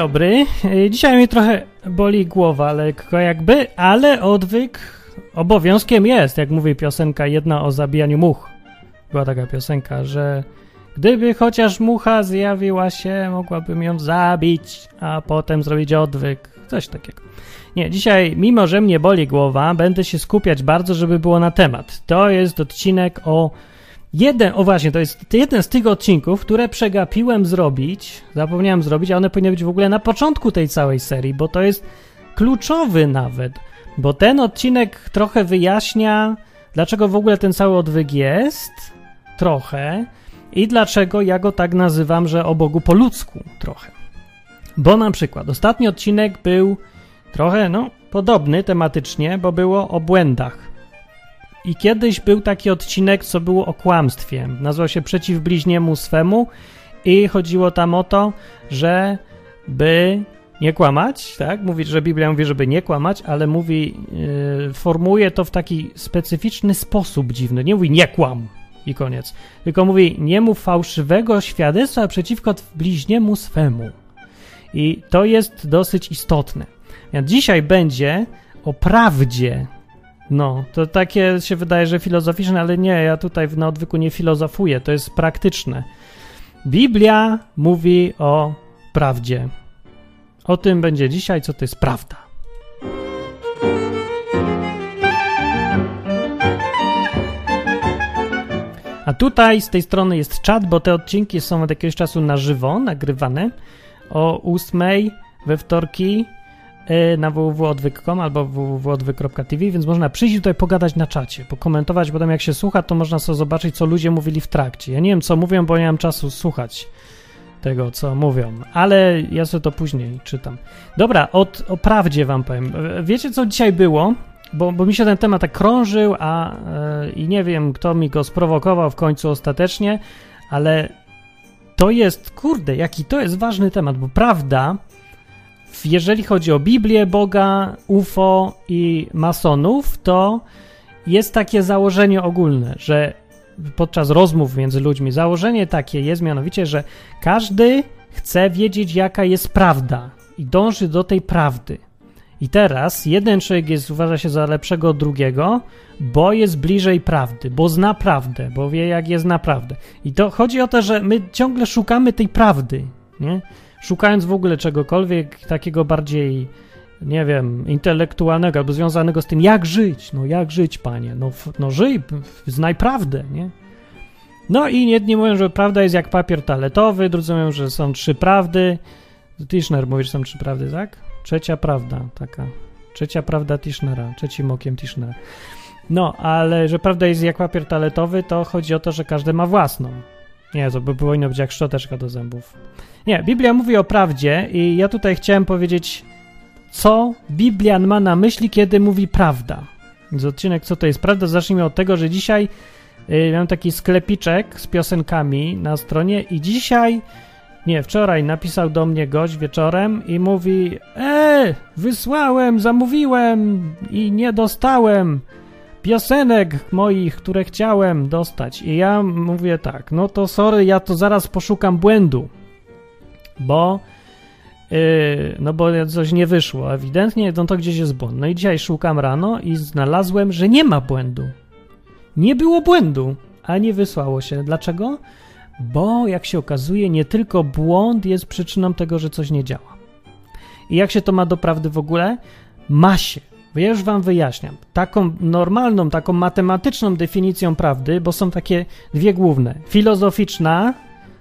dobry. Y, Dzisiaj mnie trochę boli głowa, lekko jakby, ale odwyk obowiązkiem jest, jak mówi piosenka jedna o zabijaniu much. Była taka piosenka, że gdyby chociaż mucha zjawiła się, mogłabym ją zabić, a potem zrobić odwyk. Coś takiego. Nie, dzisiaj, mimo że mnie boli głowa, będę się skupiać bardzo, żeby było na temat. To jest odcinek o Jeden, o właśnie, to jest jeden z tych odcinków, które przegapiłem zrobić, zapomniałem zrobić, a one powinny być w ogóle na początku tej całej serii, bo to jest kluczowy nawet, bo ten odcinek trochę wyjaśnia, dlaczego w ogóle ten cały odwyk jest, trochę, i dlaczego ja go tak nazywam, że o Bogu po ludzku trochę. Bo na przykład ostatni odcinek był trochę, no, podobny tematycznie, bo było o błędach. I kiedyś był taki odcinek, co było o kłamstwie. Nazywał się Przeciw bliźniemu swemu i chodziło tam o to, że by nie kłamać, tak? Mówi, że Biblia mówi, żeby nie kłamać, ale mówi, yy, to w taki specyficzny sposób dziwny. Nie mówi nie kłam i koniec. Tylko mówi nie mów fałszywego świadectwa przeciwko bliźniemu swemu. I to jest dosyć istotne. Więc dzisiaj będzie o prawdzie no, to takie się wydaje, że filozoficzne, ale nie, ja tutaj na odwyku nie filozofuję, to jest praktyczne. Biblia mówi o prawdzie. O tym będzie dzisiaj, co to jest prawda. A tutaj z tej strony jest czat, bo te odcinki są od jakiegoś czasu na żywo, nagrywane o 8 we wtorki na www.odwyk.com albo www.odwyk.tv, więc można przyjść tutaj pogadać na czacie, pokomentować, potem jak się słucha, to można sobie zobaczyć, co ludzie mówili w trakcie. Ja nie wiem, co mówią, bo nie mam czasu słuchać tego, co mówią, ale ja sobie to później czytam. Dobra, od, o prawdzie wam powiem. Wiecie, co dzisiaj było? Bo, bo mi się ten temat tak krążył, a yy, i nie wiem, kto mi go sprowokował w końcu ostatecznie, ale to jest, kurde, jaki to jest ważny temat, bo prawda jeżeli chodzi o Biblię, Boga, UFO i masonów, to jest takie założenie ogólne, że podczas rozmów między ludźmi założenie takie jest mianowicie, że każdy chce wiedzieć, jaka jest prawda i dąży do tej prawdy. I teraz jeden człowiek jest, uważa się za lepszego od drugiego, bo jest bliżej prawdy, bo zna prawdę, bo wie, jak jest naprawdę. I to chodzi o to, że my ciągle szukamy tej prawdy, nie? Szukając w ogóle czegokolwiek takiego bardziej, nie wiem, intelektualnego albo związanego z tym, jak żyć. No jak żyć, panie? No, no żyj, znaj prawdę, nie? No i jedni mówią, że prawda jest jak papier toaletowy, drudzy mówią, że są trzy prawdy. Tischner mówi, że są trzy prawdy, tak? Trzecia prawda, taka. Trzecia prawda Tischnera, trzecim okiem Tischnera. No, ale że prawda jest jak papier toaletowy, to chodzi o to, że każdy ma własną. Nie, to by było inno być jak szczoteczka do zębów. Nie, Biblia mówi o prawdzie i ja tutaj chciałem powiedzieć, co Biblian ma na myśli, kiedy mówi prawda. Więc odcinek, co to jest prawda, zacznijmy od tego, że dzisiaj y, miałem taki sklepiczek z piosenkami na stronie i dzisiaj, nie, wczoraj napisał do mnie gość wieczorem i mówi, e, wysłałem, zamówiłem i nie dostałem piosenek moich, które chciałem dostać. I ja mówię tak, no to sorry, ja to zaraz poszukam błędu bo yy, no bo coś nie wyszło, ewidentnie no to gdzieś jest błąd. No i dzisiaj szukam rano i znalazłem, że nie ma błędu. Nie było błędu, a nie wysłało się. Dlaczego? Bo jak się okazuje, nie tylko błąd jest przyczyną tego, że coś nie działa. I jak się to ma do prawdy w ogóle? Ma się. Ja już wam wyjaśniam. Taką normalną, taką matematyczną definicją prawdy, bo są takie dwie główne. Filozoficzna,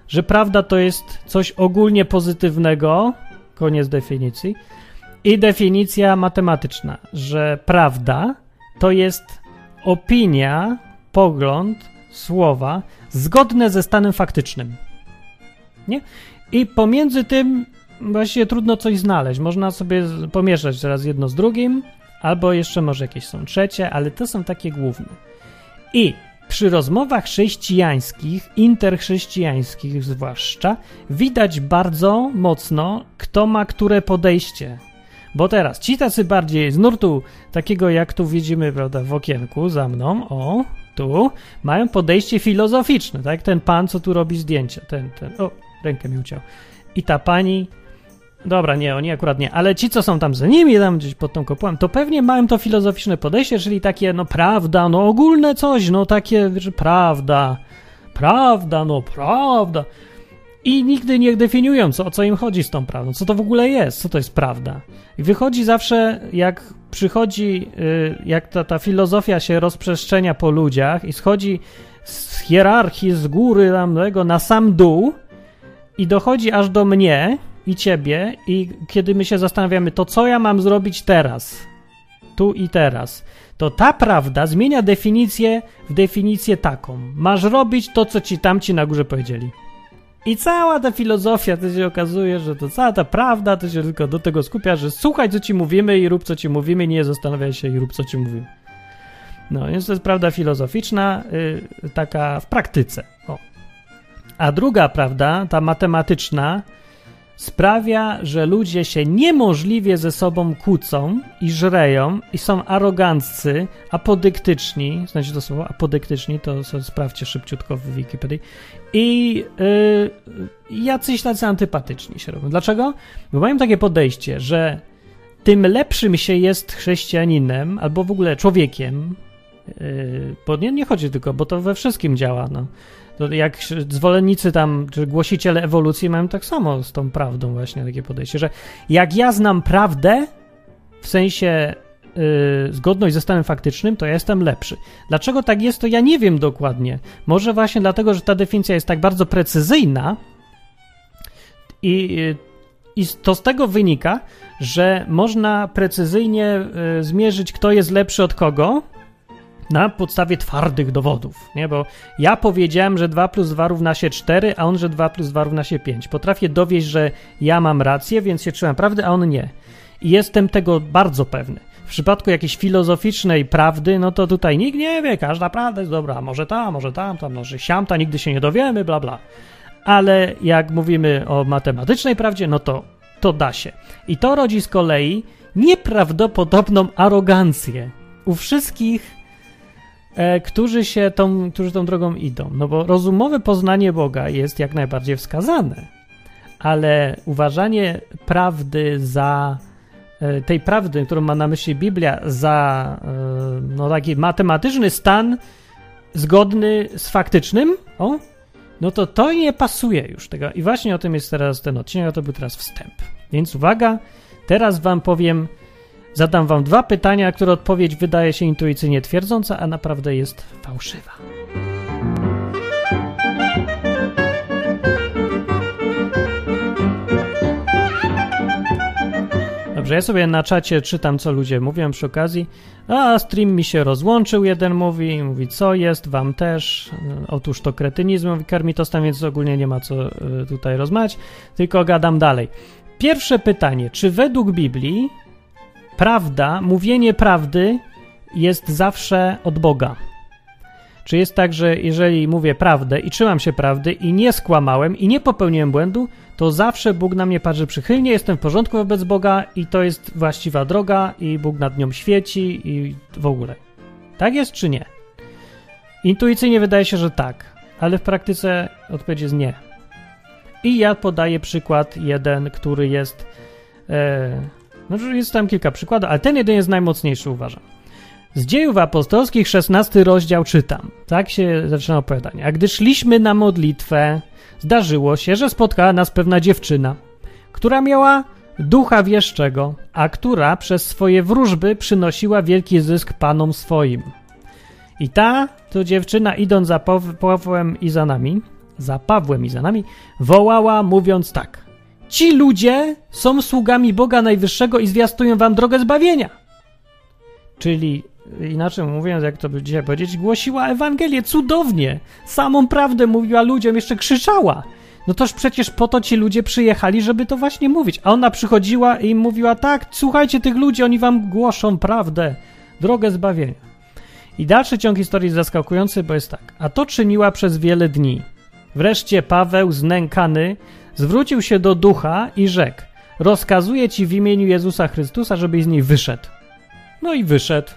że prawda to jest coś ogólnie pozytywnego, koniec definicji, i definicja matematyczna, że prawda to jest opinia, pogląd, słowa zgodne ze stanem faktycznym. Nie? I pomiędzy tym właściwie trudno coś znaleźć. Można sobie pomieszać teraz jedno z drugim, albo jeszcze może jakieś są trzecie, ale to są takie główne. I przy rozmowach chrześcijańskich, interchrześcijańskich zwłaszcza, widać bardzo mocno, kto ma które podejście. Bo teraz ci tacy bardziej z nurtu takiego, jak tu widzimy, prawda, w okienku za mną, o, tu, mają podejście filozoficzne, tak? Ten pan, co tu robi zdjęcia, ten, ten, o, rękę mi uciął. I ta pani dobra, nie, oni akurat nie, ale ci, co są tam za nimi, tam gdzieś pod tą kopułą, to pewnie mają to filozoficzne podejście, czyli takie, no prawda, no ogólne coś, no takie, że prawda, prawda, no prawda. I nigdy nie definiują, co, o co im chodzi z tą prawdą, co to w ogóle jest, co to jest prawda. I wychodzi zawsze, jak przychodzi, y, jak ta, ta filozofia się rozprzestrzenia po ludziach i schodzi z hierarchii, z góry tam na sam dół i dochodzi aż do mnie i ciebie i kiedy my się zastanawiamy, to co ja mam zrobić teraz, tu i teraz, to ta prawda zmienia definicję w definicję taką. Masz robić to, co ci tamci na górze powiedzieli. I cała ta filozofia, to się okazuje, że to cała ta prawda, to się tylko do tego skupia, że słuchaj, co ci mówimy i rób, co ci mówimy, nie zastanawiaj się i rób, co ci mówimy. No, więc to jest prawda filozoficzna, yy, taka w praktyce. O. A druga prawda, ta matematyczna, sprawia, że ludzie się niemożliwie ze sobą kłócą i żreją i są aroganccy, apodyktyczni, znacie to słowo apodyktyczni, to sobie sprawdźcie szybciutko w Wikipedii, i yy, jacyś tacy antypatyczni się robią. Dlaczego? Bo mają takie podejście, że tym lepszym się jest chrześcijaninem albo w ogóle człowiekiem, yy, bo nie, nie chodzi tylko, bo to we wszystkim działa, no to jak zwolennicy tam, czy głosiciele ewolucji mają tak samo z tą prawdą właśnie takie podejście, że jak ja znam prawdę, w sensie yy, zgodność ze stanem faktycznym, to ja jestem lepszy. Dlaczego tak jest, to ja nie wiem dokładnie. Może właśnie dlatego, że ta definicja jest tak bardzo precyzyjna i, i to z tego wynika, że można precyzyjnie y, zmierzyć, kto jest lepszy od kogo, na podstawie twardych dowodów, nie? Bo ja powiedziałem, że 2 plus 2 równa się 4, a on, że 2 plus 2 równa się 5. Potrafię dowieść, że ja mam rację, więc się trzymam prawdy, a on nie. I jestem tego bardzo pewny. W przypadku jakiejś filozoficznej prawdy, no to tutaj nikt nie wie, każda prawda jest dobra, może ta, może tam, tam, może siamta, nigdy się nie dowiemy, bla, bla. Ale jak mówimy o matematycznej prawdzie, no to to da się. I to rodzi z kolei nieprawdopodobną arogancję u wszystkich którzy się tą, którzy tą drogą idą. No bo rozumowe poznanie Boga jest jak najbardziej wskazane, ale uważanie prawdy za e, tej prawdy, którą ma na myśli Biblia, za e, no, taki matematyczny stan zgodny z faktycznym, o, no to to nie pasuje już tego. I właśnie o tym jest teraz ten odcinek, a to był teraz wstęp. Więc uwaga, teraz wam powiem Zadam wam dwa pytania, które odpowiedź wydaje się intuicyjnie twierdząca, a naprawdę jest fałszywa. Dobrze, ja sobie na czacie czytam, co ludzie mówią przy okazji. A, stream mi się rozłączył, jeden mówi, mówi, co jest, wam też. Otóż to kretynizm, mówi karmitostan, więc ogólnie nie ma co y, tutaj rozmawiać, tylko gadam dalej. Pierwsze pytanie, czy według Biblii prawda, mówienie prawdy jest zawsze od Boga. Czy jest tak, że jeżeli mówię prawdę i trzymam się prawdy i nie skłamałem i nie popełniłem błędu, to zawsze Bóg na mnie patrzy przychylnie, jestem w porządku wobec Boga i to jest właściwa droga i Bóg nad nią świeci i w ogóle. Tak jest czy nie? Intuicyjnie wydaje się, że tak, ale w praktyce odpowiedź jest nie. I ja podaję przykład jeden, który jest e, no, jest tam kilka przykładów, ale ten jeden jest najmocniejszy, uważam. Z dziejów apostolskich, 16 rozdział czytam. Tak się zaczyna opowiadanie. A gdy szliśmy na modlitwę, zdarzyło się, że spotkała nas pewna dziewczyna, która miała ducha wieszczego, a która przez swoje wróżby przynosiła wielki zysk panom swoim. I ta, to dziewczyna, idąc za Pawłem i za nami, za Pawłem i za nami, wołała, mówiąc tak – Ci ludzie są sługami Boga Najwyższego i zwiastują wam drogę zbawienia. Czyli inaczej mówiąc, jak to by dzisiaj powiedzieć, głosiła Ewangelię cudownie. Samą prawdę mówiła ludziom, jeszcze krzyczała. No toż przecież po to ci ludzie przyjechali, żeby to właśnie mówić. A ona przychodziła i mówiła: Tak, słuchajcie tych ludzi, oni wam głoszą prawdę, drogę zbawienia. I dalszy ciąg historii jest zaskakujący, bo jest tak. A to czyniła przez wiele dni. Wreszcie Paweł, znękany, zwrócił się do ducha i rzekł: Rozkazuję ci w imieniu Jezusa Chrystusa, żebyś z niej wyszedł. No i wyszedł.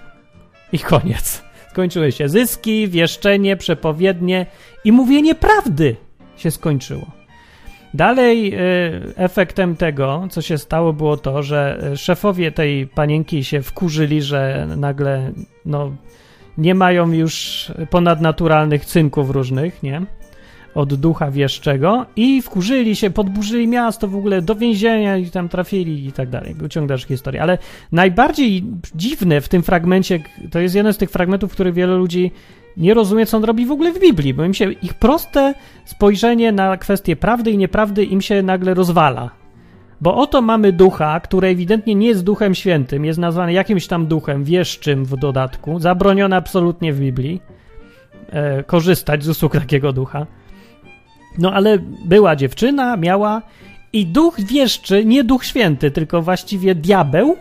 I koniec. Skończyły się zyski, wieszczenie, przepowiednie i mówienie prawdy się skończyło. Dalej y, efektem tego, co się stało, było to, że szefowie tej panienki się wkurzyli, że nagle no, nie mają już ponadnaturalnych cynków różnych, nie? Od ducha wieszczego i wkurzyli się, podburzyli miasto w ogóle, do więzienia i tam trafili i tak dalej. Był ciąg dalszych historii. Ale najbardziej dziwne w tym fragmencie, to jest jeden z tych fragmentów, w których wielu ludzi nie rozumie, co on robi w ogóle w Biblii, bo im się ich proste spojrzenie na kwestię prawdy i nieprawdy im się nagle rozwala. Bo oto mamy ducha, który ewidentnie nie jest duchem świętym, jest nazwany jakimś tam duchem, wieszczym w dodatku, zabronione absolutnie w Biblii e, korzystać z usług takiego ducha. No ale była dziewczyna, miała i duch wieszczy, nie duch święty, tylko właściwie diabeł,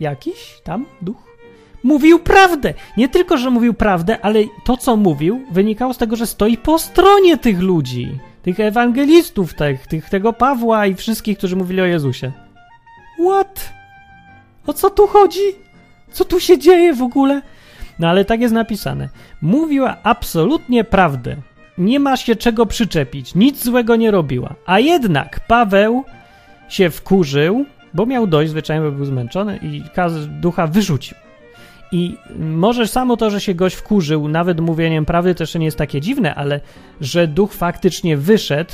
jakiś tam duch, mówił prawdę. Nie tylko, że mówił prawdę, ale to, co mówił, wynikało z tego, że stoi po stronie tych ludzi, tych ewangelistów, tych, tych, tego Pawła i wszystkich, którzy mówili o Jezusie. What? O co tu chodzi? Co tu się dzieje w ogóle? No ale tak jest napisane. Mówiła absolutnie prawdę. Nie ma się czego przyczepić. Nic złego nie robiła. A jednak Paweł się wkurzył, bo miał dość, zwyczajnie był zmęczony i ducha wyrzucił. I może samo to, że się gość wkurzył, nawet mówieniem prawdy, też nie jest takie dziwne, ale że duch faktycznie wyszedł,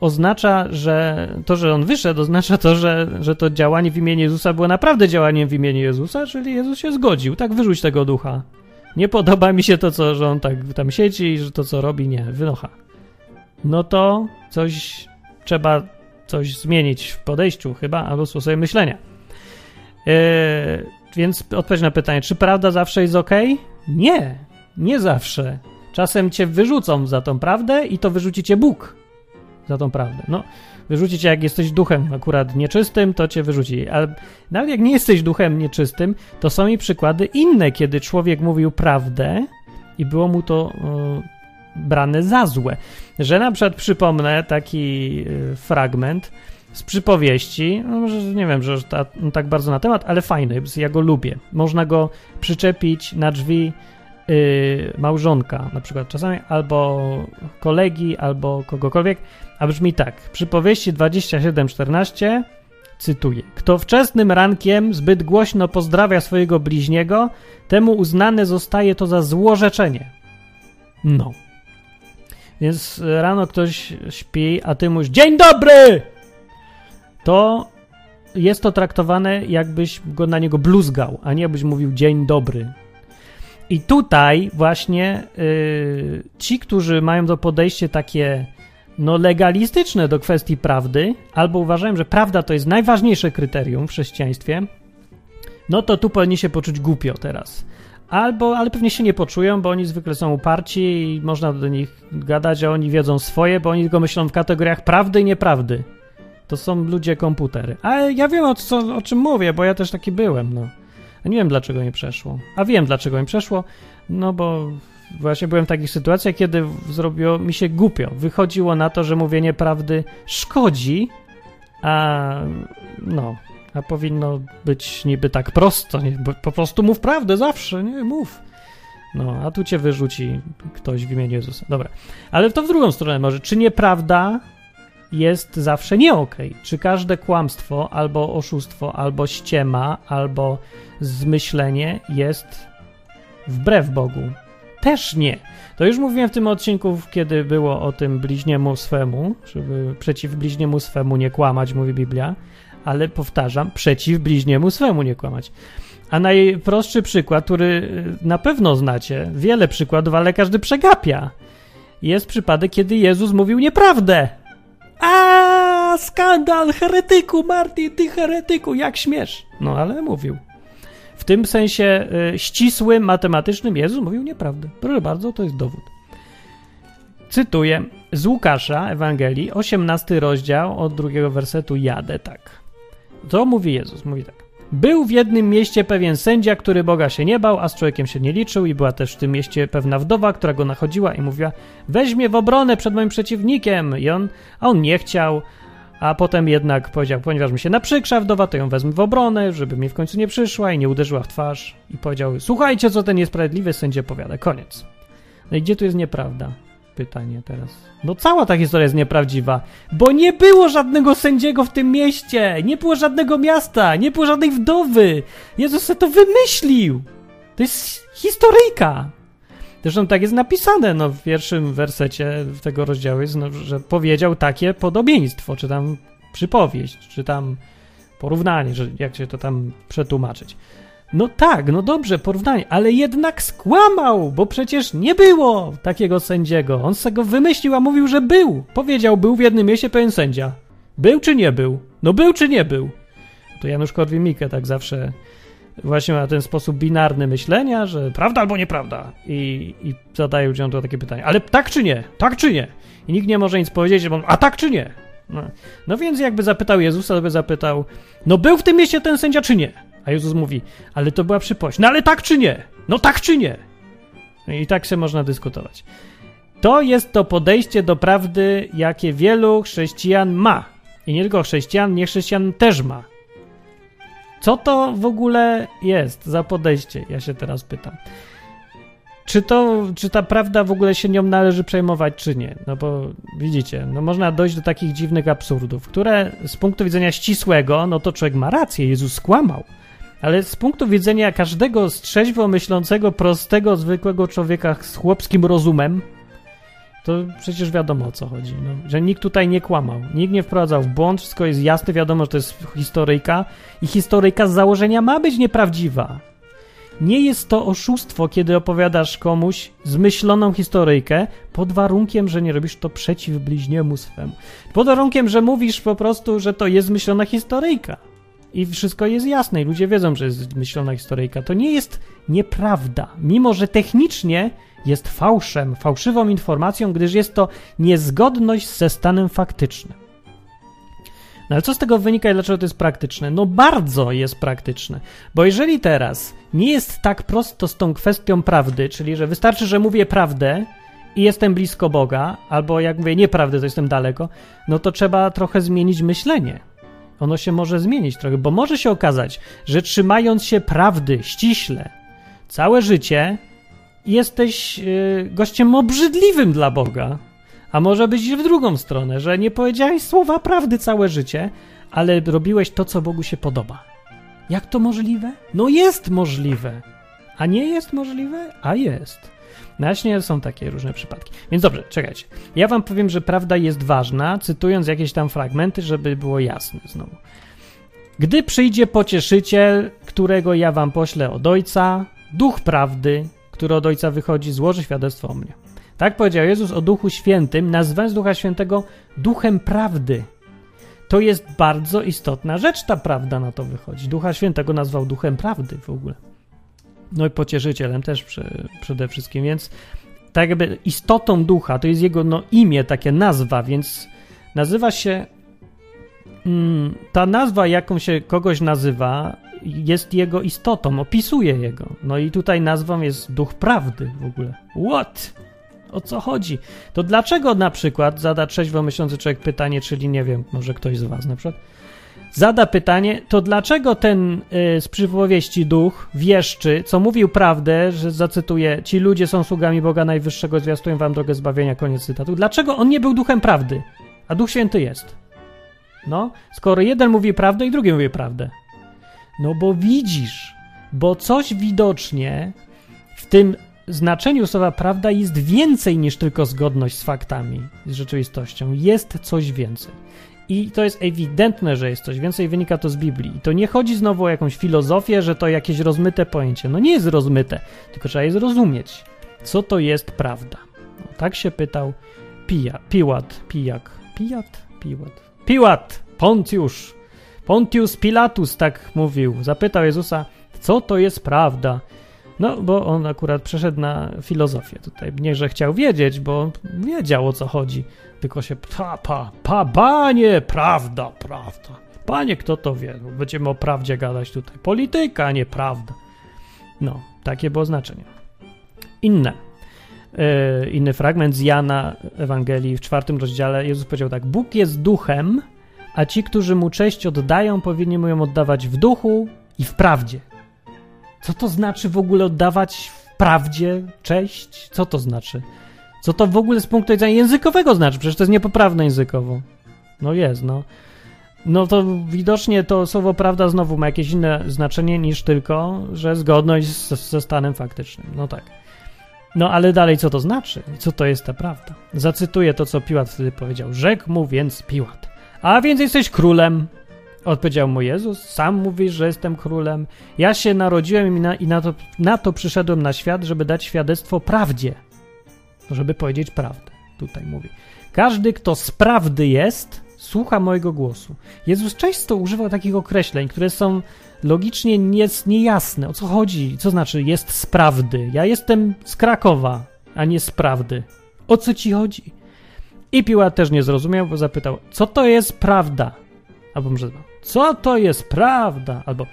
oznacza, że to, że on wyszedł, oznacza to, że, że to działanie w imieniu Jezusa było naprawdę działaniem w imieniu Jezusa, czyli Jezus się zgodził. Tak, wyrzuć tego ducha. Nie podoba mi się to, co, że on tak tam siedzi i że to, co robi, nie, wynocha. No to coś trzeba coś zmienić w podejściu chyba, albo sposobie myślenia. Yy, więc odpowiedź na pytanie, czy prawda zawsze jest ok? Nie, nie zawsze. Czasem cię wyrzucą za tą prawdę i to wyrzuci cię Bóg za tą prawdę. No, wyrzuci cię, jak jesteś duchem akurat nieczystym, to cię wyrzuci. Ale nawet jak nie jesteś duchem nieczystym, to są i przykłady inne, kiedy człowiek mówił prawdę i było mu to y, brane za złe. Że na przykład przypomnę taki y, fragment, z przypowieści, no może nie wiem, że ta, no tak bardzo na temat, ale fajny, ja go lubię. Można go przyczepić na drzwi małżonka, na przykład czasami, albo kolegi, albo kogokolwiek, a brzmi tak. Przypowieści 27:14 cytuję: Kto wczesnym rankiem zbyt głośno pozdrawia swojego bliźniego, temu uznane zostaje to za złorzeczenie. No. Więc rano ktoś śpi, a ty mówisz: Dzień dobry! to jest to traktowane, jakbyś go na niego bluzgał, a nie byś mówił dzień dobry. I tutaj właśnie yy, ci, którzy mają to podejście takie no, legalistyczne do kwestii prawdy, albo uważają, że prawda to jest najważniejsze kryterium w chrześcijaństwie, no to tu powinni się poczuć głupio teraz. Albo, ale pewnie się nie poczują, bo oni zwykle są uparci i można do nich gadać, a oni wiedzą swoje, bo oni tylko myślą w kategoriach prawdy i nieprawdy. To są ludzie komputery. Ale ja wiem o, co, o czym mówię, bo ja też taki byłem, no. Nie wiem, dlaczego nie przeszło. A wiem, dlaczego mi przeszło, no bo właśnie byłem w takich sytuacjach, kiedy zrobiło mi się głupio. Wychodziło na to, że mówienie prawdy szkodzi, a no, a powinno być niby tak prosto, nie? po prostu mów prawdę zawsze, nie, mów. No, a tu cię wyrzuci ktoś w imieniu Jezusa. Dobra, ale to w drugą stronę może. Czy nieprawda jest zawsze nie. Okay. Czy każde kłamstwo, albo oszustwo, albo ściema, albo zmyślenie jest wbrew Bogu? Też nie. To już mówiłem w tym odcinku, kiedy było o tym bliźniemu swemu, żeby przeciw bliźniemu swemu nie kłamać, mówi Biblia, ale powtarzam, przeciw bliźniemu swemu nie kłamać. A najprostszy przykład, który na pewno znacie, wiele przykładów, ale każdy przegapia. Jest przypadek, kiedy Jezus mówił nieprawdę. A skandal, heretyku, Martin, ty heretyku, jak śmiesz? No ale mówił. W tym sensie y, ścisłym, matematycznym Jezus mówił nieprawdę. Proszę bardzo, to jest dowód. Cytuję z Łukasza Ewangelii, 18 rozdział od drugiego wersetu jadę tak. To mówi Jezus, mówi tak. Był w jednym mieście pewien sędzia, który Boga się nie bał, a z człowiekiem się nie liczył i była też w tym mieście pewna wdowa, która go nachodziła i mówiła weźmie w obronę przed moim przeciwnikiem i on, a on nie chciał, a potem jednak powiedział, ponieważ mi się naprzykrza wdowa, to ją wezmę w obronę, żeby mi w końcu nie przyszła i nie uderzyła w twarz i powiedział, słuchajcie, co ten niesprawiedliwy sędzia powiada, koniec. No i gdzie tu jest nieprawda? Pytanie teraz. No cała ta historia jest nieprawdziwa, bo nie było żadnego sędziego w tym mieście, nie było żadnego miasta, nie było żadnej wdowy. Jezus sobie to wymyślił. To jest historyjka. Zresztą tak jest napisane, no w pierwszym wersecie tego rozdziału jest, no, że powiedział takie podobieństwo, czy tam przypowieść, czy tam porównanie, że jak się to tam przetłumaczyć. No tak, no dobrze, porównanie, ale jednak skłamał, bo przecież nie było takiego sędziego. On se go wymyślił, a mówił, że był. Powiedział, był w jednym mieście pewien sędzia. Był czy nie był? No był czy nie był? To Janusz Korwin-Mikke tak zawsze właśnie ma ten sposób binarny myślenia, że prawda albo nieprawda. I, i zadaje ludziom to takie pytanie. Ale tak czy nie? Tak czy nie? I nikt nie może nic powiedzieć, bo a tak czy nie? No, no więc jakby zapytał Jezusa, to by zapytał, no był w tym mieście ten sędzia czy nie? A Jezus mówi, ale to była przypowiedź. No ale tak czy nie? No tak czy nie? No I tak się można dyskutować. To jest to podejście do prawdy, jakie wielu chrześcijan ma. I nie tylko chrześcijan, nie chrześcijan też ma. Co to w ogóle jest za podejście? Ja się teraz pytam. Czy to, czy ta prawda w ogóle się nią należy przejmować, czy nie? No bo widzicie, no można dojść do takich dziwnych absurdów, które z punktu widzenia ścisłego, no to człowiek ma rację, Jezus skłamał. Ale z punktu widzenia każdego trzeźwo myślącego, prostego, zwykłego człowieka z chłopskim rozumem, to przecież wiadomo o co chodzi. No, że nikt tutaj nie kłamał, nikt nie wprowadzał w błąd, wszystko jest jasne, wiadomo, że to jest historyjka i historyjka z założenia ma być nieprawdziwa. Nie jest to oszustwo, kiedy opowiadasz komuś zmyśloną historyjkę pod warunkiem, że nie robisz to przeciw bliźniemu swemu. Pod warunkiem, że mówisz po prostu, że to jest zmyślona historyjka. I wszystko jest jasne i ludzie wiedzą, że jest zmyślona historyjka. To nie jest nieprawda, mimo że technicznie jest fałszem, fałszywą informacją, gdyż jest to niezgodność ze stanem faktycznym. No ale co z tego wynika i dlaczego to jest praktyczne? No bardzo jest praktyczne, bo jeżeli teraz nie jest tak prosto z tą kwestią prawdy, czyli że wystarczy, że mówię prawdę i jestem blisko Boga, albo jak mówię nieprawdę, to jestem daleko, no to trzeba trochę zmienić myślenie. Ono się może zmienić trochę, bo może się okazać, że trzymając się prawdy ściśle całe życie, jesteś yy, gościem obrzydliwym dla Boga. A może być w drugą stronę, że nie powiedziałeś słowa prawdy całe życie, ale robiłeś to, co Bogu się podoba. Jak to możliwe? No jest możliwe. A nie jest możliwe? A jest. No właśnie są takie różne przypadki. Więc dobrze, czekajcie. Ja wam powiem, że prawda jest ważna, cytując jakieś tam fragmenty, żeby było jasne znowu. Gdy przyjdzie pocieszyciel, którego ja wam poślę od Ojca, duch prawdy, który od Ojca wychodzi, złoży świadectwo o mnie. Tak powiedział Jezus o Duchu Świętym, nazywając Ducha Świętego Duchem Prawdy. To jest bardzo istotna rzecz, ta prawda na to wychodzi. Ducha Świętego nazwał Duchem Prawdy w ogóle. No i pocieszycielem też przy, przede wszystkim, więc tak jakby istotą ducha, to jest jego no, imię, takie nazwa, więc nazywa się. Mm, ta nazwa, jaką się kogoś nazywa, jest jego istotą, opisuje jego. No i tutaj nazwą jest duch prawdy w ogóle. What? O co chodzi? To dlaczego na przykład zada trzeźwo myślący człowiek pytanie, czyli nie wiem, może ktoś z was na przykład, zada pytanie, to dlaczego ten y, z przypowieści duch wieszczy, co mówił prawdę, że zacytuję, ci ludzie są sługami Boga Najwyższego, zwiastują wam drogę zbawienia, koniec cytatu. Dlaczego on nie był duchem prawdy, a Duch Święty jest? No, skoro jeden mówi prawdę i drugi mówi prawdę. No bo widzisz, bo coś widocznie w tym znaczeniu słowa prawda jest więcej niż tylko zgodność z faktami, z rzeczywistością. Jest coś więcej. I to jest ewidentne, że jest coś więcej, wynika to z Biblii. I to nie chodzi znowu o jakąś filozofię, że to jakieś rozmyte pojęcie. No nie jest rozmyte, tylko trzeba je zrozumieć. Co to jest prawda? No, tak się pytał Pija, Piłat, Pijak, Pijat, Piłat, Piłat, Pontiusz, Pontius Pilatus tak mówił. Zapytał Jezusa, co to jest prawda? No, bo on akurat przeszedł na filozofię tutaj. Nie, że chciał wiedzieć, bo wiedział o co chodzi. Tylko się pa, pa, pa, panie, prawda, prawda. Panie, kto to wie? No, będziemy o prawdzie gadać tutaj. Polityka, a nie prawda. No, takie było znaczenie. Inne. Yy, inny fragment z Jana Ewangelii w czwartym rozdziale. Jezus powiedział tak: Bóg jest duchem, a ci, którzy mu cześć oddają, powinni mu ją oddawać w duchu i w prawdzie. Co to znaczy w ogóle oddawać w prawdzie cześć? Co to znaczy? Co to w ogóle z punktu widzenia językowego znaczy? Przecież to jest niepoprawne językowo. No jest, no. No to widocznie to słowo prawda znowu ma jakieś inne znaczenie niż tylko, że zgodność z, ze stanem faktycznym. No tak. No ale dalej co to znaczy? Co to jest ta prawda? Zacytuję to, co Piłat wtedy powiedział. Rzekł mu więc Piłat. A więc jesteś królem. Odpowiedział mu Jezus, sam mówisz, że jestem królem. Ja się narodziłem i, na, i na, to, na to przyszedłem na świat, żeby dać świadectwo prawdzie. Żeby powiedzieć prawdę. Tutaj mówi. Każdy, kto z prawdy jest, słucha mojego głosu. Jezus często używał takich określeń, które są logicznie nie, niejasne. O co chodzi? Co znaczy jest z prawdy? Ja jestem z Krakowa, a nie z prawdy. O co ci chodzi? I Piłat też nie zrozumiał, bo zapytał, co to jest prawda? Albo może, co to jest prawda? Albo,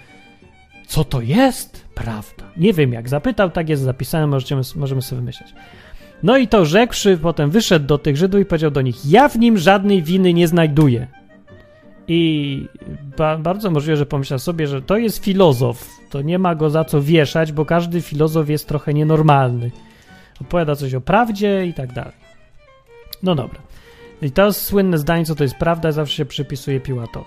co to jest prawda? Nie wiem jak zapytał, tak jest zapisane, możemy, możemy sobie wymyśleć. No i to rzekłszy, potem wyszedł do tych Żydów i powiedział do nich: Ja w nim żadnej winy nie znajduję. I ba bardzo możliwe, że pomyślał sobie, że to jest filozof. To nie ma go za co wieszać, bo każdy filozof jest trochę nienormalny. Opowiada coś o prawdzie i tak dalej. No dobra. I to słynne zdanie, co to jest prawda, zawsze się przypisuje Piłatowi.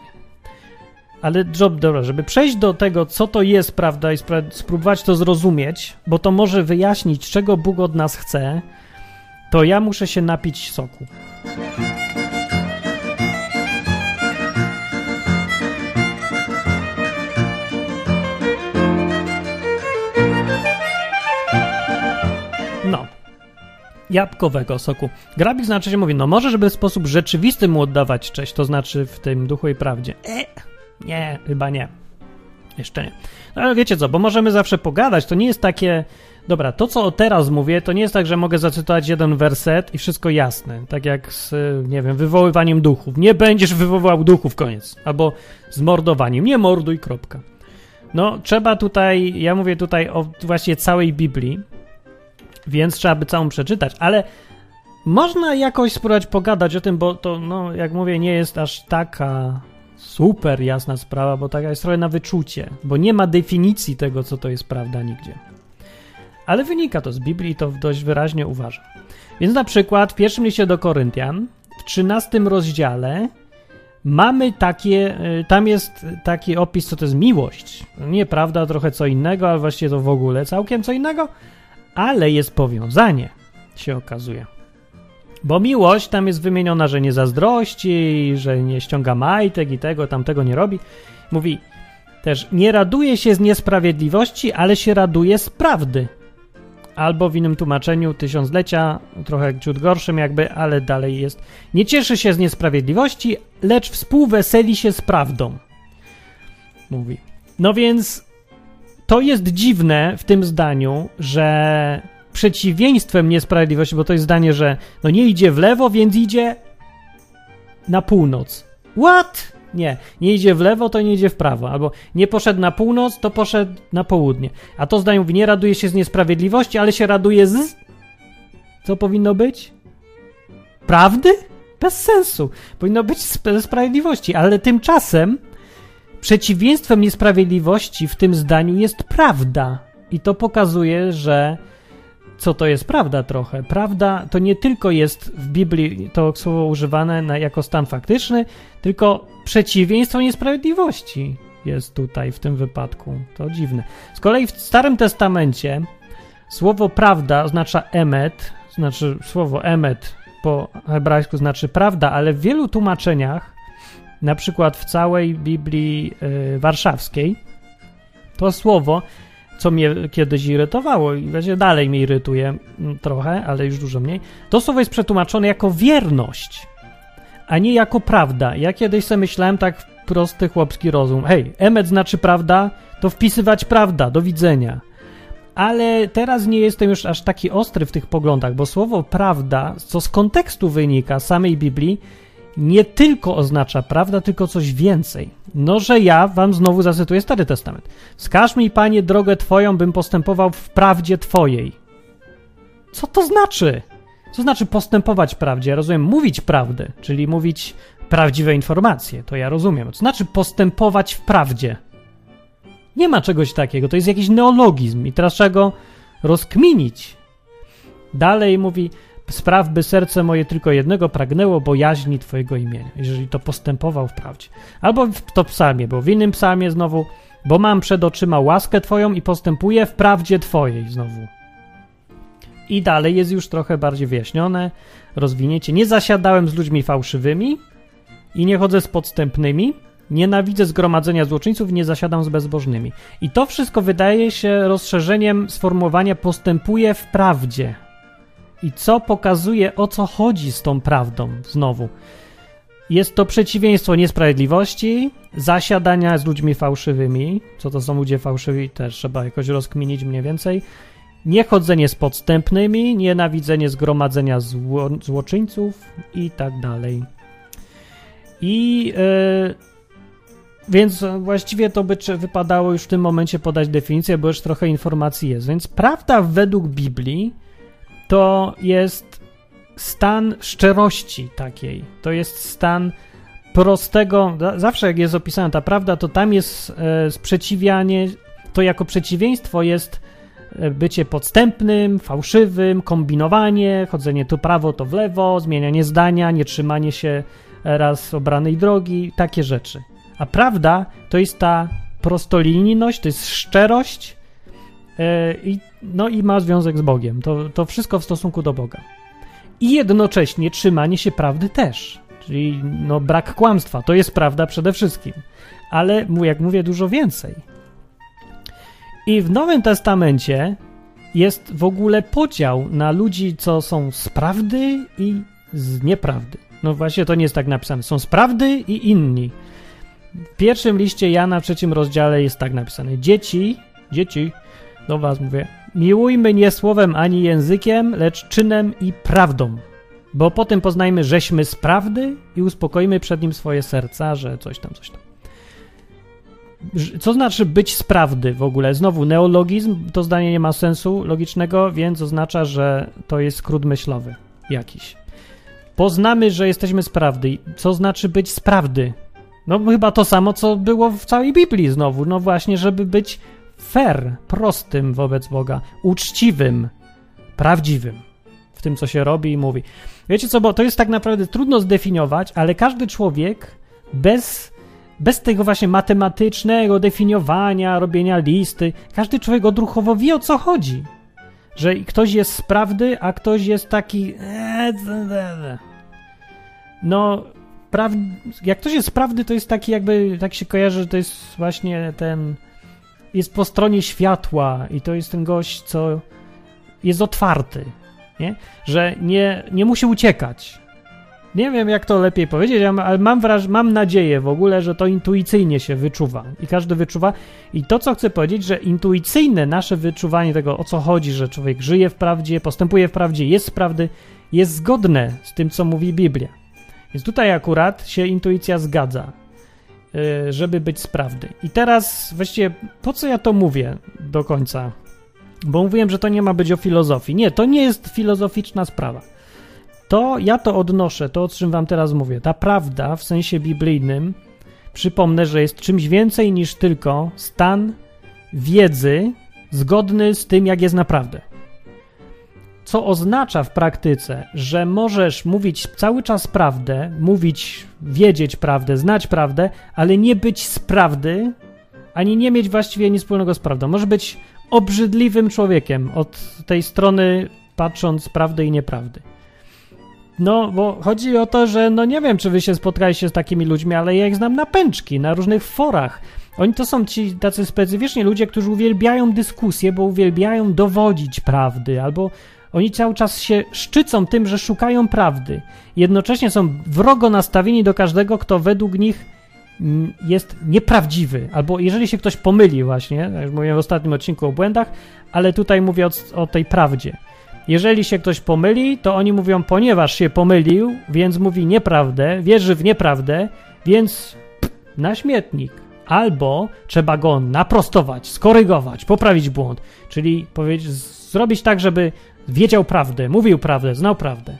Ale job, dobra, żeby przejść do tego, co to jest prawda i spróbować to zrozumieć, bo to może wyjaśnić, czego Bóg od nas chce, to ja muszę się napić soku. No. Jabłkowego soku. Grabik znaczy się mówi, no może, żeby w sposób rzeczywisty mu oddawać cześć, to znaczy w tym duchu i prawdzie. E, nie, chyba nie. Jeszcze nie. No ale wiecie co, bo możemy zawsze pogadać, to nie jest takie Dobra, to co teraz mówię, to nie jest tak, że mogę zacytować jeden werset i wszystko jasne. Tak jak z, nie wiem, wywoływaniem duchów. Nie będziesz wywoływał duchów, koniec. Albo z mordowaniem. Nie morduj, kropka. No, trzeba tutaj, ja mówię tutaj o właśnie całej Biblii, więc trzeba by całą przeczytać, ale można jakoś spróbować pogadać o tym, bo to, no, jak mówię, nie jest aż taka super jasna sprawa, bo taka jest trochę na wyczucie, bo nie ma definicji tego, co to jest prawda nigdzie ale wynika to z Biblii to dość wyraźnie uważam. Więc na przykład w pierwszym liście do Koryntian, w 13 rozdziale, mamy takie, y, tam jest taki opis, co to jest miłość. Nie prawda, trochę co innego, ale właściwie to w ogóle całkiem co innego, ale jest powiązanie, się okazuje. Bo miłość tam jest wymieniona, że nie zazdrości, że nie ściąga majtek i tego, tamtego nie robi. Mówi też, nie raduje się z niesprawiedliwości, ale się raduje z prawdy albo w innym tłumaczeniu tysiąclecia, trochę ciut gorszym jakby, ale dalej jest. Nie cieszy się z niesprawiedliwości, lecz współweseli się z prawdą. Mówi. No więc to jest dziwne w tym zdaniu, że przeciwieństwem niesprawiedliwości, bo to jest zdanie, że no nie idzie w lewo, więc idzie na północ. What? Nie, nie idzie w lewo, to nie idzie w prawo. Albo nie poszedł na północ, to poszedł na południe. A to zdają mówi, nie raduje się z niesprawiedliwości, ale się raduje z... Co powinno być? Prawdy? Bez sensu. Powinno być ze sprawiedliwości, ale tymczasem przeciwieństwem niesprawiedliwości w tym zdaniu jest prawda. I to pokazuje, że co to jest prawda trochę. Prawda to nie tylko jest w Biblii to słowo używane na, jako stan faktyczny, tylko przeciwieństwo niesprawiedliwości jest tutaj w tym wypadku. To dziwne. Z kolei w Starym Testamencie słowo prawda oznacza emet, znaczy słowo emet po hebrajsku znaczy prawda, ale w wielu tłumaczeniach, na przykład w całej Biblii y, warszawskiej, to słowo co mnie kiedyś irytowało i właśnie dalej mnie irytuje mm, trochę, ale już dużo mniej. To słowo jest przetłumaczone jako wierność, a nie jako prawda. Ja kiedyś sobie myślałem tak prosty chłopski rozum. Hej, emet znaczy prawda, to wpisywać prawda, do widzenia. Ale teraz nie jestem już aż taki ostry w tych poglądach, bo słowo prawda, co z kontekstu wynika samej Biblii, nie tylko oznacza prawda, tylko coś więcej. No, że ja wam znowu zacytuję Stary Testament. Wskaż mi, Panie, drogę Twoją, bym postępował w prawdzie Twojej. Co to znaczy? Co znaczy postępować w prawdzie? Ja rozumiem mówić prawdę, czyli mówić prawdziwe informacje. To ja rozumiem. Co znaczy postępować w prawdzie? Nie ma czegoś takiego. To jest jakiś neologizm i teraz trzeba go rozkminić. Dalej mówi, Spraw, by serce moje tylko jednego pragnęło bojaźni Twojego imienia, jeżeli to postępował w prawdzie. Albo w to psalmie, bo w innym psalmie znowu, bo mam przed oczyma łaskę Twoją i postępuję w prawdzie Twojej znowu. I dalej jest już trochę bardziej wyjaśnione, rozwinięcie. Nie zasiadałem z ludźmi fałszywymi i nie chodzę z podstępnymi, Nienawidzę zgromadzenia złoczyńców, nie zasiadam z bezbożnymi. I to wszystko wydaje się rozszerzeniem sformułowania postępuje w prawdzie. I co pokazuje, o co chodzi z tą prawdą znowu. Jest to przeciwieństwo niesprawiedliwości, zasiadania z ludźmi fałszywymi. Co to są ludzie fałszywi, też trzeba jakoś rozkminić mniej więcej. Niechodzenie z podstępnymi, nienawidzenie zgromadzenia zło, złoczyńców i tak dalej. I yy, więc właściwie to by wypadało już w tym momencie podać definicję, bo już trochę informacji jest. Więc prawda według Biblii to jest stan szczerości takiej. To jest stan prostego. Zawsze jak jest opisana ta prawda, to tam jest e, sprzeciwianie, to jako przeciwieństwo jest e, bycie podstępnym, fałszywym, kombinowanie, chodzenie tu prawo, to w lewo, zmienianie zdania, nie trzymanie się raz obranej drogi, takie rzeczy. A prawda to jest ta prostolinijność, to jest szczerość i, no i ma związek z Bogiem. To, to wszystko w stosunku do Boga. I jednocześnie trzymanie się prawdy też. Czyli no, brak kłamstwa. To jest prawda przede wszystkim. Ale, jak mówię, dużo więcej. I w Nowym Testamencie jest w ogóle podział na ludzi, co są z prawdy i z nieprawdy. No właśnie to nie jest tak napisane. Są z prawdy i inni. W pierwszym liście Jana w trzecim rozdziale jest tak napisane: Dzieci, dzieci, do was mówię, miłujmy nie słowem ani językiem, lecz czynem i prawdą. Bo potem poznajmy, żeśmy z prawdy i uspokojmy przed nim swoje serca, że coś tam, coś tam. Co znaczy być z prawdy w ogóle? Znowu neologizm, to zdanie nie ma sensu logicznego, więc oznacza, że to jest skrót myślowy jakiś. Poznamy, że jesteśmy z prawdy. Co znaczy być z prawdy? No chyba to samo, co było w całej Biblii znowu. No właśnie, żeby być fair, prostym wobec Boga, uczciwym, prawdziwym w tym, co się robi i mówi. Wiecie co, bo to jest tak naprawdę trudno zdefiniować, ale każdy człowiek bez, bez tego właśnie matematycznego definiowania, robienia listy, każdy człowiek odruchowo wie o co chodzi. Że ktoś jest z prawdy, a ktoś jest taki. No, praw... jak ktoś jest prawdy, to jest taki jakby, tak się kojarzy, że to jest właśnie ten, jest po stronie światła i to jest ten gość, co jest otwarty, nie? Że nie, nie musi uciekać. Nie wiem, jak to lepiej powiedzieć, ale mam, wraż- mam nadzieję w ogóle, że to intuicyjnie się wyczuwa i każdy wyczuwa. I to, co chcę powiedzieć, że intuicyjne nasze wyczuwanie tego, o co chodzi, że człowiek żyje w prawdzie, postępuje w prawdzie, jest z prawdy, jest zgodne z tym, co mówi Biblia. Więc tutaj akurat się intuicja zgadza, żeby być sprawny. I teraz właściwie po co ja to mówię do końca? Bo mówiłem, że to nie ma być o filozofii. Nie, to nie jest filozoficzna sprawa. To ja to odnoszę, to o czym wam teraz mówię. Ta prawda w sensie biblijnym, przypomnę, że jest czymś więcej niż tylko stan wiedzy zgodny z tym, jak jest naprawdę co oznacza w praktyce, że możesz mówić cały czas prawdę, mówić, wiedzieć prawdę, znać prawdę, ale nie być z prawdy, ani nie mieć właściwie nic wspólnego z prawdą. Może być obrzydliwym człowiekiem od tej strony, patrząc prawdy i nieprawdy. No, bo chodzi o to, że no nie wiem, czy wy się spotkaliście z takimi ludźmi, ale ja ich znam na pęczki, na różnych forach. Oni to są ci tacy specyficzni ludzie, którzy uwielbiają dyskusję, bo uwielbiają dowodzić prawdy, albo oni cały czas się szczycą tym, że szukają prawdy. Jednocześnie są wrogo nastawieni do każdego, kto według nich mm, jest nieprawdziwy, albo jeżeli się ktoś pomyli właśnie, jak mówiłem w ostatnim odcinku o błędach, ale tutaj mówię o, o tej prawdzie. Jeżeli się ktoś pomyli, to oni mówią, ponieważ się pomylił, więc mówi nieprawdę, wierzy w nieprawdę, więc na śmietnik. Albo trzeba go naprostować, skorygować, poprawić błąd, czyli powiedzieć, zrobić tak, żeby wiedział prawdę, mówił prawdę, znał prawdę.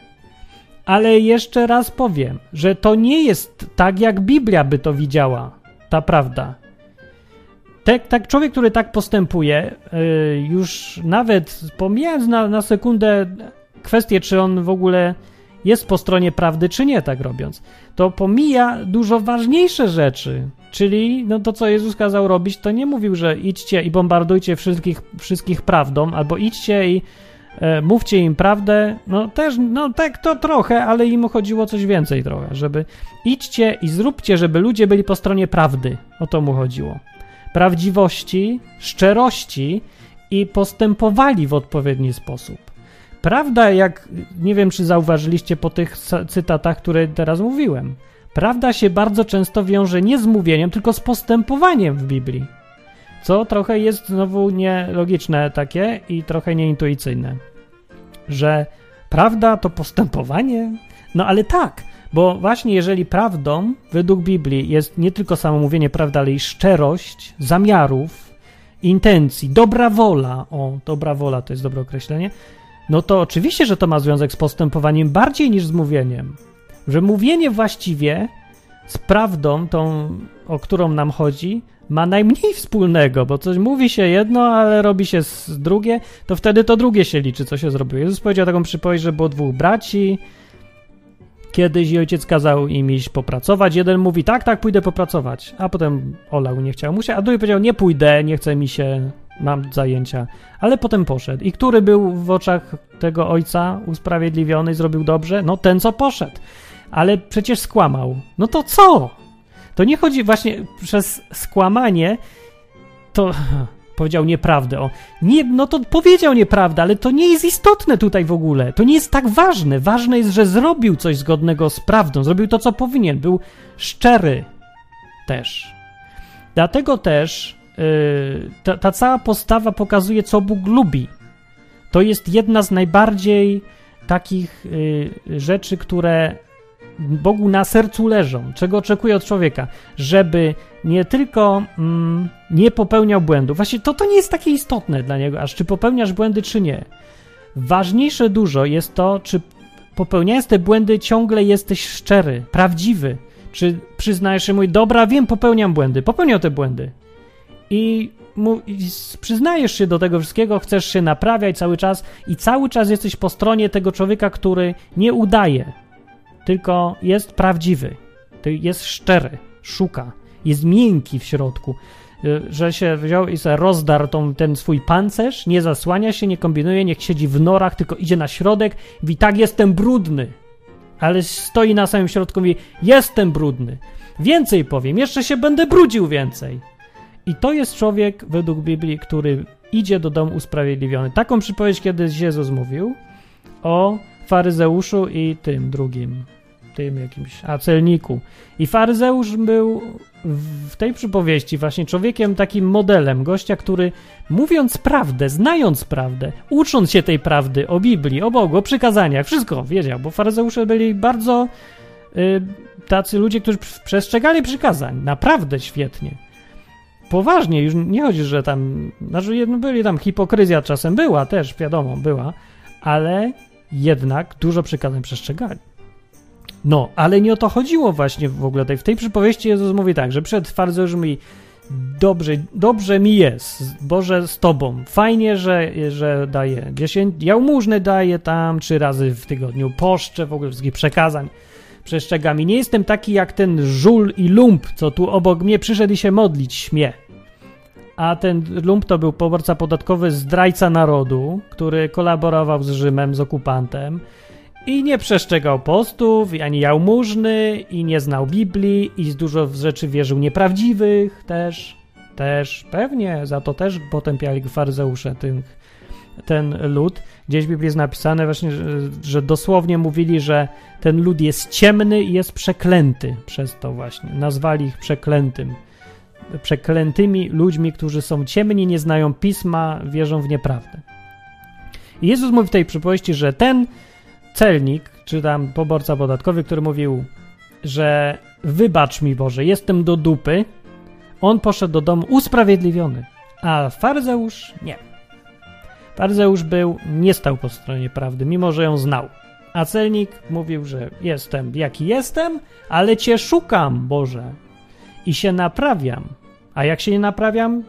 Ale jeszcze raz powiem, że to nie jest tak, jak Biblia by to widziała, ta prawda. Tak, tak człowiek, który tak postępuje, yy, już nawet pomijając na, na sekundę kwestię, czy on w ogóle jest po stronie prawdy, czy nie, tak robiąc, to pomija dużo ważniejsze rzeczy. Czyli no to, co Jezus kazał robić, to nie mówił, że idźcie i bombardujcie wszystkich, wszystkich prawdą, albo idźcie i e, mówcie im prawdę. No też, no tak to trochę, ale im chodziło coś więcej trochę, żeby idźcie i zróbcie, żeby ludzie byli po stronie prawdy. O to mu chodziło. Prawdziwości, szczerości i postępowali w odpowiedni sposób. Prawda, jak nie wiem, czy zauważyliście po tych cytatach, które teraz mówiłem, prawda się bardzo często wiąże nie z mówieniem, tylko z postępowaniem w Biblii. Co trochę jest znowu nielogiczne takie i trochę nieintuicyjne. Że prawda to postępowanie? No ale tak, bo właśnie jeżeli prawdą według Biblii jest nie tylko samo mówienie prawdy, ale i szczerość zamiarów, intencji, dobra wola, o, dobra wola to jest dobre określenie, no to oczywiście, że to ma związek z postępowaniem bardziej niż z mówieniem. Że mówienie właściwie z prawdą, tą, o którą nam chodzi, ma najmniej wspólnego, bo coś mówi się jedno, ale robi się drugie, to wtedy to drugie się liczy, co się zrobiło. Jezus powiedział taką przypowieść, że było dwóch braci, kiedyś i ojciec kazał im iść popracować. Jeden mówi, tak, tak, pójdę popracować, a potem olał, nie chciał mu się, a drugi powiedział, nie pójdę, nie chce mi się, mam zajęcia, ale potem poszedł. I który był w oczach tego ojca usprawiedliwiony i zrobił dobrze? No ten, co poszedł. Ale przecież skłamał. No to co? To nie chodzi właśnie przez skłamanie, to powiedział nieprawdę. O, nie, no to powiedział nieprawdę, ale to nie jest istotne tutaj w ogóle. To nie jest tak ważne. Ważne jest, że zrobił coś zgodnego z prawdą. Zrobił to, co powinien. Był szczery też. Dlatego też yy, ta, ta cała postawa pokazuje, co Bóg lubi. To jest jedna z najbardziej takich yy, rzeczy, które Bogu na sercu leżą, czego oczekuje od człowieka, żeby nie tylko mm, nie popełniał błędów. Właśnie to, to nie jest takie istotne dla niego, aż czy popełniasz błędy, czy nie. Ważniejsze dużo jest to, czy popełniając te błędy ciągle jesteś szczery, prawdziwy. Czy przyznajesz się, mój, dobra, wiem, popełniam błędy, popełniał te błędy. I, mu, I przyznajesz się do tego wszystkiego, chcesz się naprawiać cały czas i cały czas jesteś po stronie tego człowieka, który nie udaje, tylko jest prawdziwy, jest szczery, szuka, jest miękki w środku, y, że się wziął i sobie rozdarł tą, ten swój pancerz, nie zasłania się, nie kombinuje, niech siedzi w norach, tylko idzie na środek mówi, tak, jestem brudny, ale stoi na samym środku i mówi, jestem brudny, więcej powiem, jeszcze się będę brudził więcej. I to jest człowiek, według Biblii, który idzie do domu usprawiedliwiony. Taką przypowieść kiedyś Jezus mówił o faryzeuszu i tym drugim, tym jakimś, a celniku. I faryzeusz był w tej przypowieści właśnie człowiekiem takim modelem, gościa, który mówiąc prawdę, znając prawdę, ucząc się tej prawdy o Biblii, o Bogu, o przykazaniach, wszystko wiedział, bo faryzeusze byli bardzo y, tacy ludzie, którzy przestrzegali przykazań, naprawdę świetnie. Poważnie, już nie chodzi, że tam, znaczy byli tam, hipokryzja czasem była też, wiadomo, była, ale jednak dużo przykazań przestrzegali. No, ale nie o to chodziło właśnie w ogóle. W tej przypowieści Jezus mówi tak, że przed faryzeuszem mówi dobrze, dobrze mi jest, Boże, z Tobą. Fajnie, że, że daję dziesięć, jałmużny daję tam trzy razy w tygodniu, poszczę w ogóle wszystkich przekazań przestrzegam. I nie jestem taki jak ten żul i lump, co tu obok mnie przyszedł i się modlić śmie a ten lump to był poborca podatkowy, zdrajca narodu, który kolaborował z Rzymem, z okupantem i nie przestrzegał postów, ani jałmużny, i nie znał Biblii, i z dużo rzeczy wierzył nieprawdziwych też, też, pewnie, za to też potępiali faryzeusze tych, ten lud. Gdzieś w Biblii jest napisane właśnie, że, że dosłownie mówili, że ten lud jest ciemny i jest przeklęty przez to właśnie. Nazwali ich przeklętym przeklętymi ludźmi, którzy są ciemni, nie znają pisma, wierzą w nieprawdę. I Jezus mówi w tej przypowieści, że ten celnik, czy tam poborca podatkowy, który mówił, że wybacz mi Boże, jestem do dupy, on poszedł do domu usprawiedliwiony, a faryzeusz nie. Faryzeusz był, nie stał po stronie prawdy, mimo że ją znał. A celnik mówił, że jestem jaki jestem, ale cię szukam, Boże, i się naprawiam. A jak się nie naprawiam,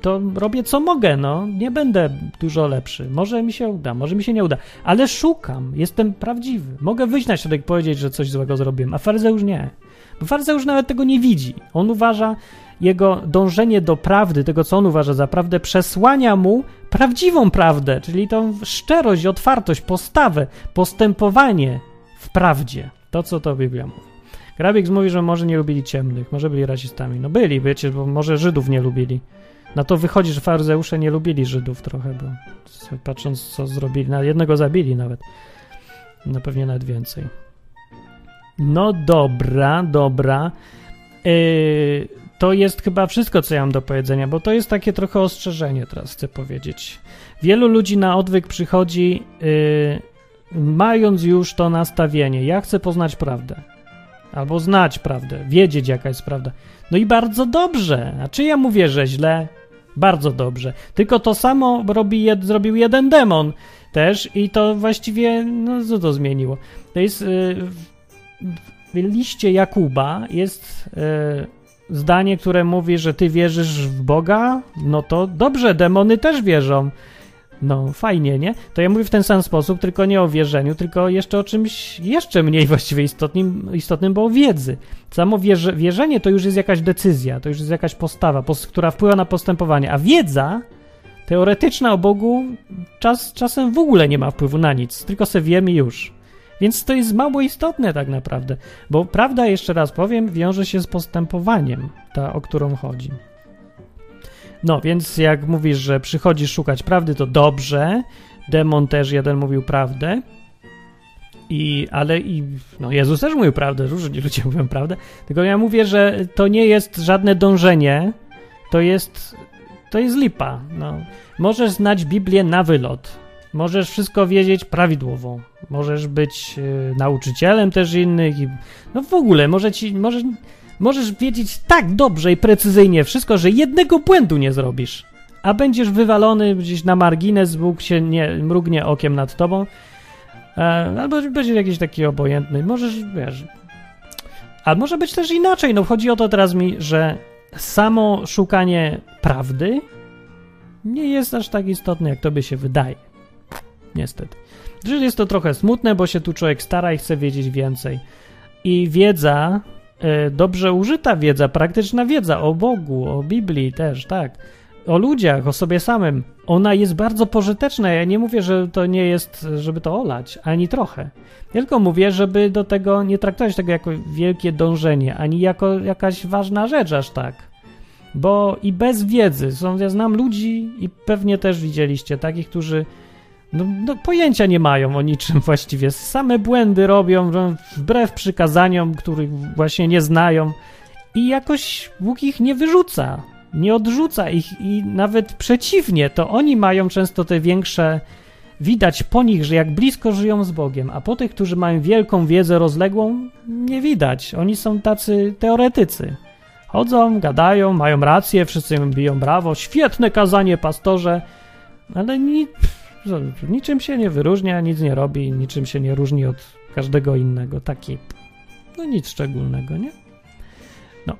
to robię co mogę, no. Nie będę dużo lepszy. Może mi się uda, może mi się nie uda, ale szukam, jestem prawdziwy. Mogę wyjść na środek i powiedzieć, że coś złego zrobiłem, a faryzeusz nie. Bo faryzeusz nawet tego nie widzi. On uważa, jego dążenie do prawdy, tego co on uważa za prawdę, przesłania mu prawdziwą prawdę, czyli tą szczerość, otwartość, postawę, postępowanie w prawdzie. To, co to Biblia mówi. Grabik mówi, że może nie lubili ciemnych, może byli rasistami. No byli, wiecie, bo może Żydów nie lubili. Na to wychodzi, że faryzeusze nie lubili Żydów trochę, bo patrząc co zrobili, na jednego zabili nawet. No pewnie nawet więcej. No dobra, dobra. Yy, to jest chyba wszystko, co ja mam do powiedzenia, bo to jest takie trochę ostrzeżenie, teraz chcę powiedzieć. Wielu ludzi na odwyk przychodzi, yy, mając już to nastawienie. Ja chcę poznać prawdę. Albo znać prawdę, wiedzieć jaka jest prawda. No i bardzo dobrze. A czy ja mówię, że źle? Bardzo dobrze. Tylko to samo robi jed, zrobił jeden demon też i to właściwie, no co to zmieniło? To jest yy, w liście Jakuba jest yy, zdanie, które mówi, że ty wierzysz w Boga, no to dobrze, demony też wierzą. No, fajnie, nie? To ja mówię w ten sam sposób, tylko nie o wierzeniu, tylko jeszcze o czymś jeszcze mniej właściwie istotnym, istotnym bo o wiedzy. Samo wierze, wierzenie to już jest jakaś decyzja, to już jest jakaś postawa, pos, która wpływa na postępowanie, a wiedza teoretyczna o Bogu czas, czasem w ogóle nie ma wpływu na nic, tylko se wiemy już. Więc to jest mało istotne tak naprawdę, bo prawda, jeszcze raz powiem, wiąże się z postępowaniem, ta, o którą chodzi. No, więc jak mówisz, że przychodzisz szukać prawdy, to dobrze. Demon też jeden mówił prawdę. I, ale i, no Jezus też mówił prawdę, różni ludzie mówią prawdę, tylko ja mówię, że to nie jest żadne dążenie, to jest, to jest lipa, no. Możesz znać Biblię na wylot, możesz wszystko wiedzieć prawidłowo, możesz być y, nauczycielem też innych i, no w ogóle, może ci, możesz możesz wiedzieć tak dobrze i precyzyjnie wszystko, że jednego błędu nie zrobisz, a będziesz wywalony gdzieś na margines, Bóg się nie mrugnie okiem nad tobą, e, albo będziesz jakiś taki obojętny, możesz, wiesz, a może być też inaczej, no chodzi o to teraz mi, że samo szukanie prawdy nie jest aż tak istotne, jak tobie się wydaje. Niestety. Jest to trochę smutne, bo się tu człowiek stara i chce wiedzieć więcej. I wiedza dobrze użyta wiedza, praktyczna wiedza o Bogu, o Biblii też, tak. O ludziach, o sobie samym. Ona jest bardzo pożyteczna. Ja nie mówię, że to nie jest, żeby to olać, ani trochę. Tylko mówię, żeby do tego nie traktować tego jako wielkie dążenie, ani jako jakaś ważna rzecz aż tak. Bo i bez wiedzy, są, ja znam ludzi i pewnie też widzieliście takich, którzy no, no, pojęcia nie mają o niczym właściwie. Same błędy robią wbrew przykazaniom, których właśnie nie znają i jakoś Bóg ich nie wyrzuca, nie odrzuca ich i nawet przeciwnie, to oni mają często te większe. Widać po nich, że jak blisko żyją z Bogiem, a po tych, którzy mają wielką wiedzę rozległą, nie widać. Oni są tacy teoretycy. Chodzą, gadają, mają rację, wszyscy im biją brawo, świetne kazanie, pastorze, ale nic niczym się nie wyróżnia, nic nie robi, niczym się nie różni od każdego innego. Taki, no nic szczególnego, nie? No.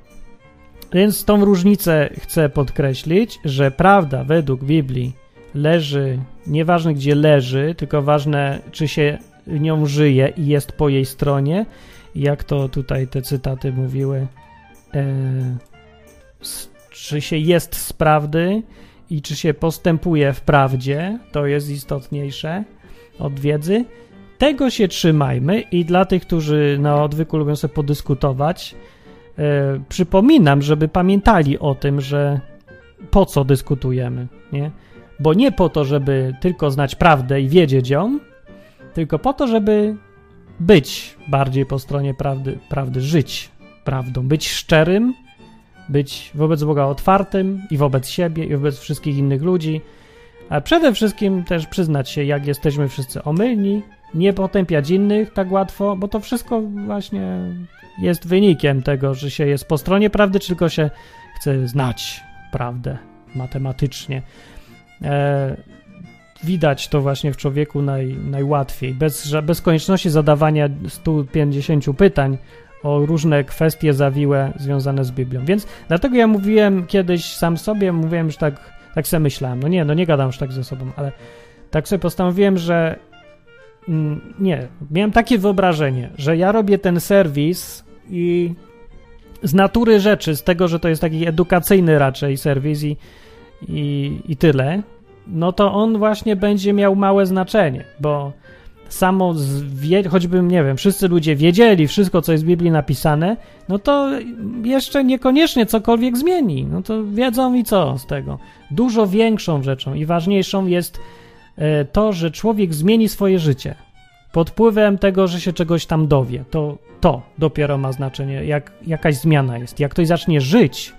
Więc tą różnicę chcę podkreślić, że prawda według Biblii leży, nieważne gdzie leży, tylko ważne, czy się nią żyje i jest po jej stronie, jak to tutaj te cytaty mówiły, e, czy się jest z prawdy, i czy się postępuje w prawdzie, to jest istotniejsze od wiedzy. Tego się trzymajmy i dla tych, którzy na odwyku lubią sobie podyskutować, yy, przypominam, żeby pamiętali o tym, że po co dyskutujemy, nie? Bo nie po to, żeby tylko znać prawdę i wiedzieć ją, tylko po to, żeby być bardziej po stronie prawdy, prawdy żyć prawdą, być szczerym, być wobec Boga otwartym i wobec siebie, i wobec wszystkich innych ludzi, a przede wszystkim też przyznać się, jak jesteśmy wszyscy omylni, nie potępiać innych tak łatwo, bo to wszystko właśnie jest wynikiem tego, że się jest po stronie prawdy, tylko się chce znać prawdę matematycznie. E, widać to właśnie w człowieku naj, najłatwiej, bez, bez konieczności zadawania 150 pytań o różne kwestie zawiłe związane z Biblią. Więc dlatego ja mówiłem kiedyś sam sobie, mówiłem już tak, tak sobie myślałem. No nie, no nie gadam już tak ze sobą, ale tak sobie postanowiłem, że mm, nie, miałem takie wyobrażenie, że ja robię ten serwis i z natury rzeczy, z tego, że to jest taki edukacyjny raczej serwis i, i, i tyle, no to on właśnie będzie miał małe znaczenie, bo samo zwie, choćbym, nie wiem, wszyscy ludzie wiedzieli wszystko, co jest w Biblii napisane, no to jeszcze niekoniecznie cokolwiek zmieni. No to wiedzą i co z tego. Dużo większą rzeczą i ważniejszą jest e, to, że człowiek zmieni swoje życie pod wpływem tego, że się czegoś tam dowie. To, to dopiero ma znaczenie, jak jakaś zmiana jest. Jak ktoś zacznie żyć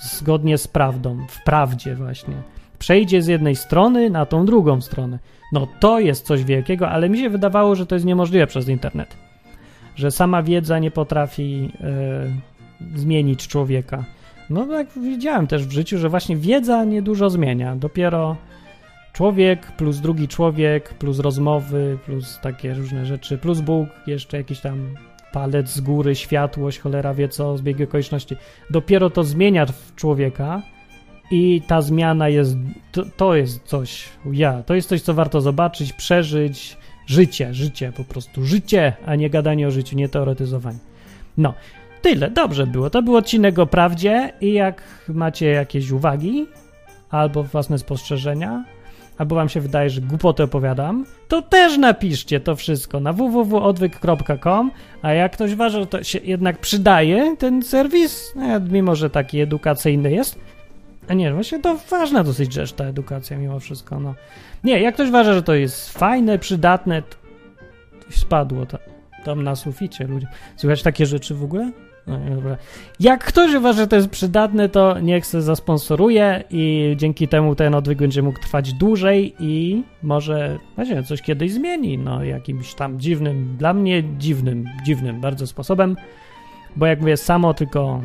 zgodnie z prawdą, w prawdzie właśnie, przejdzie z jednej strony na tą drugą stronę. No to jest coś wielkiego, ale mi się wydawało, że to jest niemożliwe przez internet. Że sama wiedza nie potrafi e, zmienić człowieka. No tak widziałem też w życiu, że właśnie wiedza niedużo zmienia. Dopiero człowiek plus drugi człowiek, plus rozmowy, plus takie różne rzeczy, plus Bóg, jeszcze jakiś tam palec z góry, światłość, cholera wie co, zbieg okoliczności. Dopiero to zmienia człowieka i ta zmiana jest, to, to jest coś, ja, to jest coś, co warto zobaczyć, przeżyć, życie, życie, po prostu życie, a nie gadanie o życiu, nie teoretyzowanie. No, tyle, dobrze było. To był odcinek o prawdzie i jak macie jakieś uwagi albo własne spostrzeżenia, albo wam się wydaje, że głupoty opowiadam, to też napiszcie to wszystko na www.odwyk.com, a jak ktoś uważa, że to się jednak przydaje, ten serwis, no, mimo że taki edukacyjny jest, a nie, właśnie to ważna dosyć rzecz, ta edukacja mimo wszystko, no. Nie, jak ktoś uważa, że to jest fajne, przydatne, to spadło to, tam na suficie ludzie. Słychać takie rzeczy w ogóle? No, dobra. Jak ktoś uważa, że to jest przydatne, to niech se zasponsoruje i dzięki temu ten odwyk będzie mógł trwać dłużej i może właśnie coś kiedyś zmieni, no jakimś tam dziwnym, dla mnie dziwnym, dziwnym bardzo sposobem, bo jak mówię, samo tylko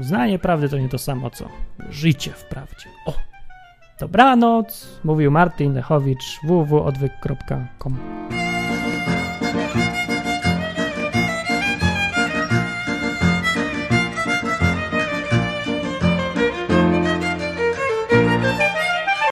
znanie prawdy to nie to samo, co życie w prawdzie. O! Dobranoc, mówił Martin Lechowicz www.odwyk.com